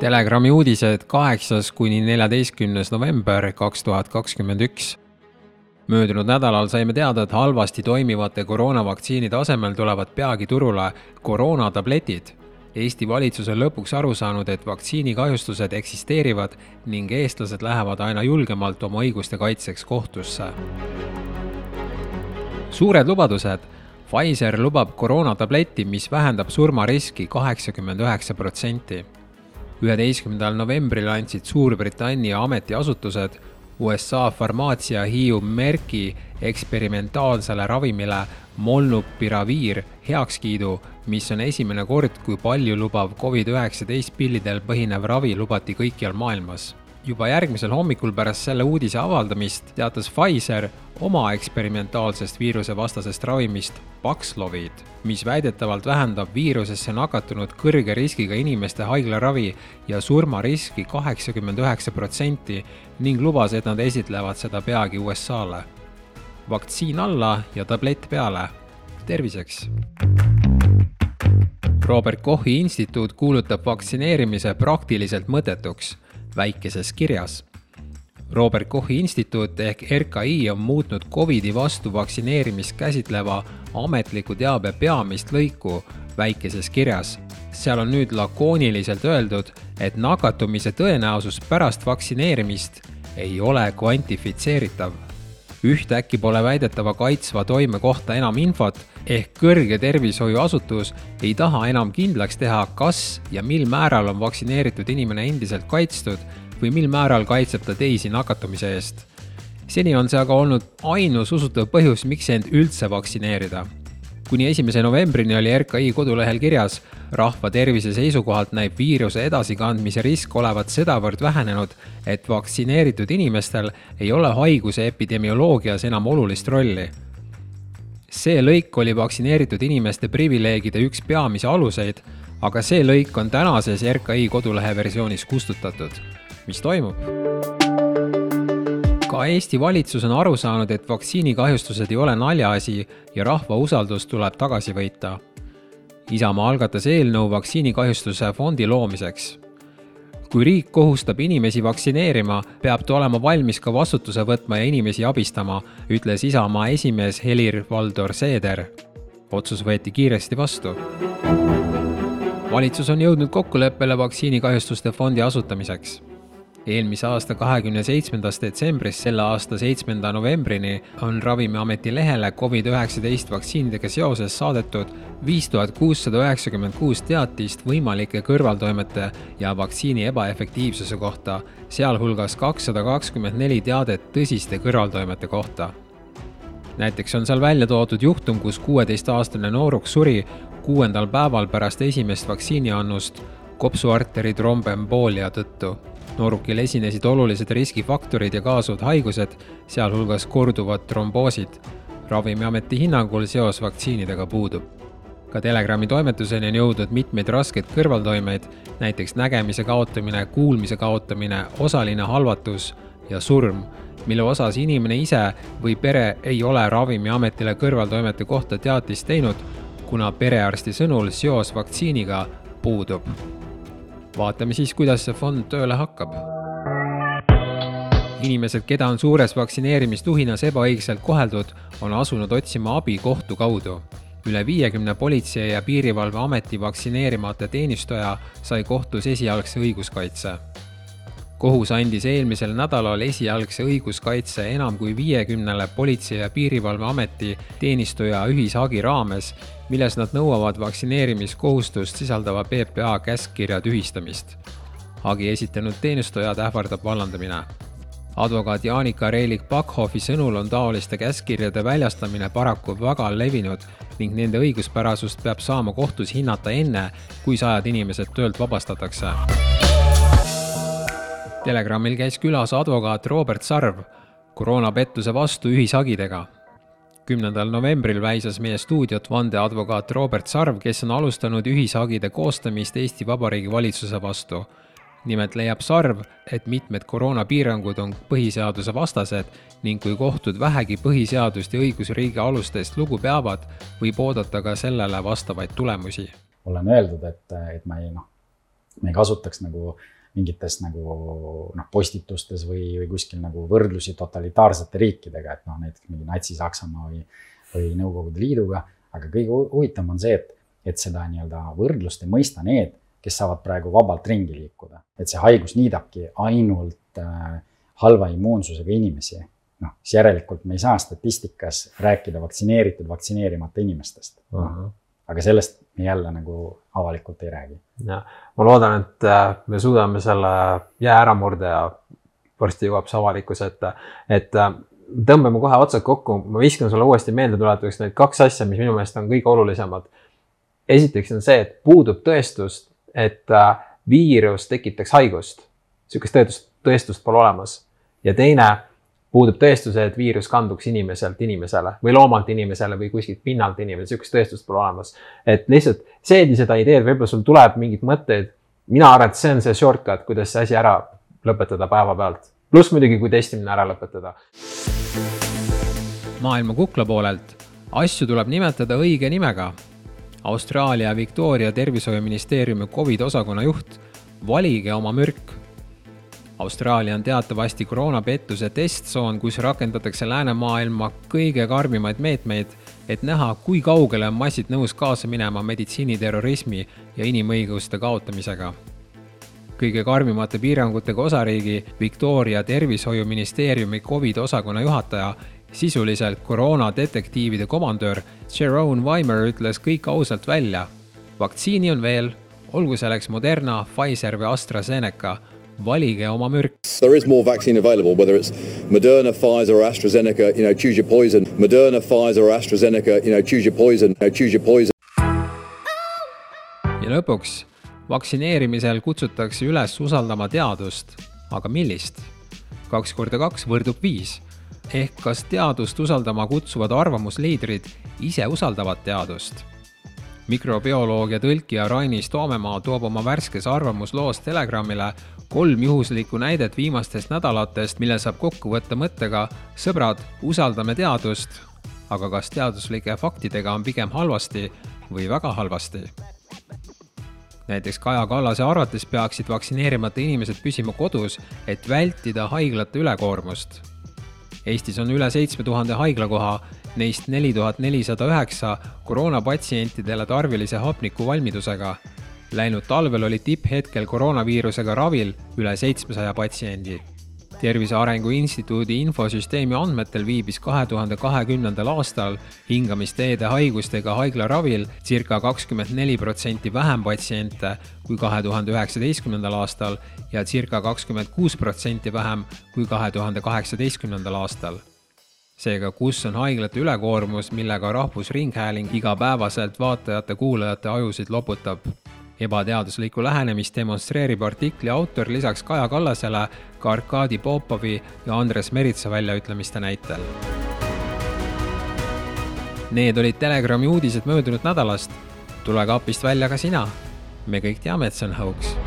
Telegrami uudised kaheksas kuni neljateistkümnes november kaks tuhat kakskümmend üks. möödunud nädalal saime teada, et halvasti toimivate koroonavaktsiinide asemel tulevad peagi turule koroonatabletid. Eesti valitsus on lõpuks aru saanud, et vaktsiinikahjustused eksisteerivad ning eestlased lähevad aina julgemalt oma õiguste kaitseks kohtusse. suured lubadused Pfizer lubab koroonatableti, mis vähendab surmariski kaheksakümmend üheksa protsenti. üheteistkümnendal novembril andsid Suurbritannia ametiasutused USA farmaatsiahiiu Merki eksperimentaalsele ravimile Molnupiraviir heakskiidu, mis on esimene kord, kui paljulubav Covid-19 pillidel põhinev ravi lubati kõikjal maailmas juba järgmisel hommikul pärast selle uudise avaldamist teatas Pfizer oma eksperimentaalsest viirusevastasest ravimist Paxlovid, mis väidetavalt vähendab viirusesse nakatunud kõrge riskiga inimeste haiglaravi ja surmariski kaheksakümmend üheksa protsenti ning lubas, et nad esitlevad seda peagi USA-le. vaktsiin alla ja tablett peale. terviseks! Robert Kochi instituut kuulutab vaktsineerimise praktiliselt mõttetuks väikeses kirjas. Robert Kochi instituut ehk RKI on muutnud Covidi vastu vaktsineerimist käsitleva ametliku teabe peamist lõiku väikeses kirjas. seal on nüüd lakooniliselt öeldud, et nakatumise tõenäosus pärast vaktsineerimist ei ole kvantifitseeritav. Ühtäkki pole väidetava kaitsva toime kohta enam infot ehk kõrge tervishoiuasutus ei taha enam kindlaks teha, kas ja mil määral on vaktsineeritud inimene endiselt kaitstud või mil määral kaitseb ta teisi nakatumise eest. seni on see aga olnud ainus usutav põhjus, miks end üldse vaktsineerida. Kuni esimese novembrini oli RKI kodulehel kirjas, rahva tervise seisukohalt näib viiruse edasikandmise risk olevat sedavõrd vähenenud, et vaktsineeritud inimestel ei ole haiguse epidemioloogias enam olulist rolli see lõik oli vaktsineeritud inimeste privileegide üks peamisi aluseid, aga see lõik on tänases RKI kodulehe versioonis kustutatud. mis toimub? Ka Eesti valitsus on aru saanud, et vaktsiinikahjustused ei ole naljaasi ja rahva usaldus tuleb tagasi võita. Isamaa algatas eelnõu vaktsiinikahjustuse fondi loomiseks kui riik kohustab inimesi vaktsineerima, peab ta olema valmis ka vastutuse võtma ja inimesi abistama, ütles Isamaa esimees Helir-Valdor Seeder. otsus võeti kiiresti vastu. valitsus on jõudnud kokkuleppele vaktsiinikahjustuste fondi asutamiseks eelmise aasta kahekümne seitsmendast detsembrist selle aasta seitsmenda novembrini on Ravimiameti lehele Covid-19 vaktsiinidega seoses saadetud viis tuhat kuussada üheksakümmend kuus teatist võimalike kõrvaltoimete ja vaktsiini ebaefektiivsuse kohta, sealhulgas kakssada kakskümmend neli teadet tõsiste kõrvaltoimete kohta. näiteks on seal välja toodud juhtum, kus kuueteistaastane nooruk suri kuuendal päeval pärast esimest vaktsiiniannust kopsuarteri trombemboolia tõttu noorukil esinesid olulised riskifaktorid ja kaasuvad haigused, sealhulgas korduvad tromboosid. ravimiameti hinnangul seos vaktsiinidega puudub. ka Telegrami toimetuseni on jõudnud mitmeid raskeid kõrvaltoimeid, näiteks nägemise kaotamine, kuulmise kaotamine, osaline halvatus ja surm, mille osas inimene ise või pere ei ole Ravimiametile kõrvaltoimete kohta teatist teinud, kuna perearsti sõnul seos vaktsiiniga puudub vaatame siis, kuidas see fond tööle hakkab. inimesed, keda on suures vaktsineerimistuhinas ebaõiglaselt koheldud, on asunud otsima abi kohtu kaudu. üle viiekümne Politsei- ja Piirivalveameti vaktsineerimata teenistuja sai kohtus esialgse õiguskaitse kohus andis eelmisel nädalal esialgse õiguskaitse enam kui viiekümnele Politsei- ja Piirivalveameti teenistuja ühishagi raames, milles nad nõuavad vaktsineerimiskohustust sisaldava PPA käskkirja tühistamist. hagi esitanud teenistujad ähvardab vallandamine. advokaat Jaanika Reilik-Pakhofi sõnul on taoliste käskkirjade väljastamine paraku väga levinud ning nende õiguspärasust peab saama kohtus hinnata enne, kui sajad inimesed töölt vabastatakse Telegramil käis külas advokaat Robert Sarv koroonapettuse vastu ühishagidega. kümnendal novembril väisas meie stuudiot vandeadvokaat Robert Sarv, kes on alustanud ühishagide koostamist Eesti Vabariigi valitsuse vastu. nimelt leiab Sarv, et mitmed koroonapiirangud on põhiseaduse vastased ning kui kohtud vähegi põhiseadust ja õigusriigi alustest lugu peavad, võib oodata ka sellele vastavaid tulemusi. olen öeldud, et, et ma ei noh me ei kasutaks nagu mingites nagu noh, postitustes või, või kuskil nagu võrdlusi totalitaarsete riikidega, et noh, näiteks mingi Natsi-Saksamaa või, või Nõukogude Liiduga. aga kõige huvitavam on see, et, et seda nii-öelda võrdlust ei mõista need, kes saavad praegu vabalt ringi liikuda. et see haigus niidabki ainult äh, halva immuunsusega inimesi. noh, siis järelikult me ei saa statistikas rääkida vaktsineeritud, vaktsineerimata inimestest uh. -huh. Aga sellest me jälle nagu avalikult ei räägi. jah, ma loodan, et äh, me suudame selle jää ära murda ja varsti jõuab see avalikkuse ette, et äh, tõmbame kohe otsad kokku, ma viskan sulle uuesti meeldetuletuseks need kaks asja, mis minu meelest on kõige olulisemad. esiteks on see, et puudub tõestust, et äh, viirus tekitaks haigust. sihukest tõestust, tõestust pole olemas ja teine, puudub tõestuse, et viirus kanduks inimeselt inimesele või loomalt inimesele või kuskilt pinnalt inimesele, sihukest tõestust pole olemas. et lihtsalt seedi seda ideed, võib-olla sul tuleb mingeid mõtteid. mina arvan, et see on see shortcut, kuidas see asi ära lõpetada päevapealt. pluss muidugi, kui testimine ära lõpetada. maailma kukla poolelt, asju tuleb nimetada õige nimega. Austraalia Victoria tervishoiuministeeriumi Covid osakonna juht, valige oma mürk Austraalia on teatavasti koroonapettuse testtsoon, kus rakendatakse läänemaailma kõige karmimaid meetmeid, et näha, kui kaugele on massid nõus kaasa minema meditsiiniterrorismi ja inimõiguste kaotamisega. kõige karmimate piirangutega osariigi Victoria tervishoiuministeeriumi Covid osakonna juhataja, sisuliselt koroonadetektiivide komandör Jerome Weimer ütles kõik ausalt välja. vaktsiini on veel, olgu selleks Moderna, Pfizer või AstraZeneca valige oma mürk. There is more vaccine available, whether it's Moderna, Pfizer or AstraZeneca, you know, choose your poison. Moderna, Pfizer or AstraZeneca, you know, choose your poison, choose your poison. ja lõpuks, vaktsineerimisel kutsutakse üles usaldama teadust, aga millist? kaks korda kaks võrdub viis. ehk kas teadust usaldama kutsuvad arvamusliidrid ise usaldavad teadust mikrobioloog ja tõlkija Rainis Toomemaa toob oma värskes arvamusloos Telegramile kolm juhuslikku näidet viimastest nädalatest, mille saab kokku võtta mõttega sõbrad, usaldame teadust, aga kas teaduslike faktidega on pigem halvasti või väga halvasti? näiteks Kaja Kallase arvates peaksid vaktsineerimata inimesed püsima kodus, et vältida haiglate ülekoormust. Eestis on üle seitsme tuhande haiglakoha, neist neli tuhat nelisada üheksa koroonapatsientidele tarvilise hapniku valmidusega Läinud talvel oli tipphetkel koroonaviirusega ravil üle seitsmesaja patsiendi. tervise Arengu Instituudi infosüsteemi andmetel viibis kahe tuhande kahekümnendal aastal hingamisteede haigustega haiglaravil circa kakskümmend neli protsenti vähem patsiente kui kahe tuhande üheksateistkümnendal aastal ja circa kakskümmend kuus protsenti vähem kui kahe tuhande kaheksateistkümnendal aastal seega, kus on haiglate ülekoormus, millega Rahvusringhääling igapäevaselt vaatajate-kuulajate ajusid loputab ebateaduslikku lähenemist demonstreerib artikli autor lisaks Kaja Kallasele ka Arkadi Popovi ja Andres Meritsa väljaütlemiste näitel. Need olid Telegrami uudised möödunud nädalast. tule kapist välja ka sina. me kõik teame, et see on hoogs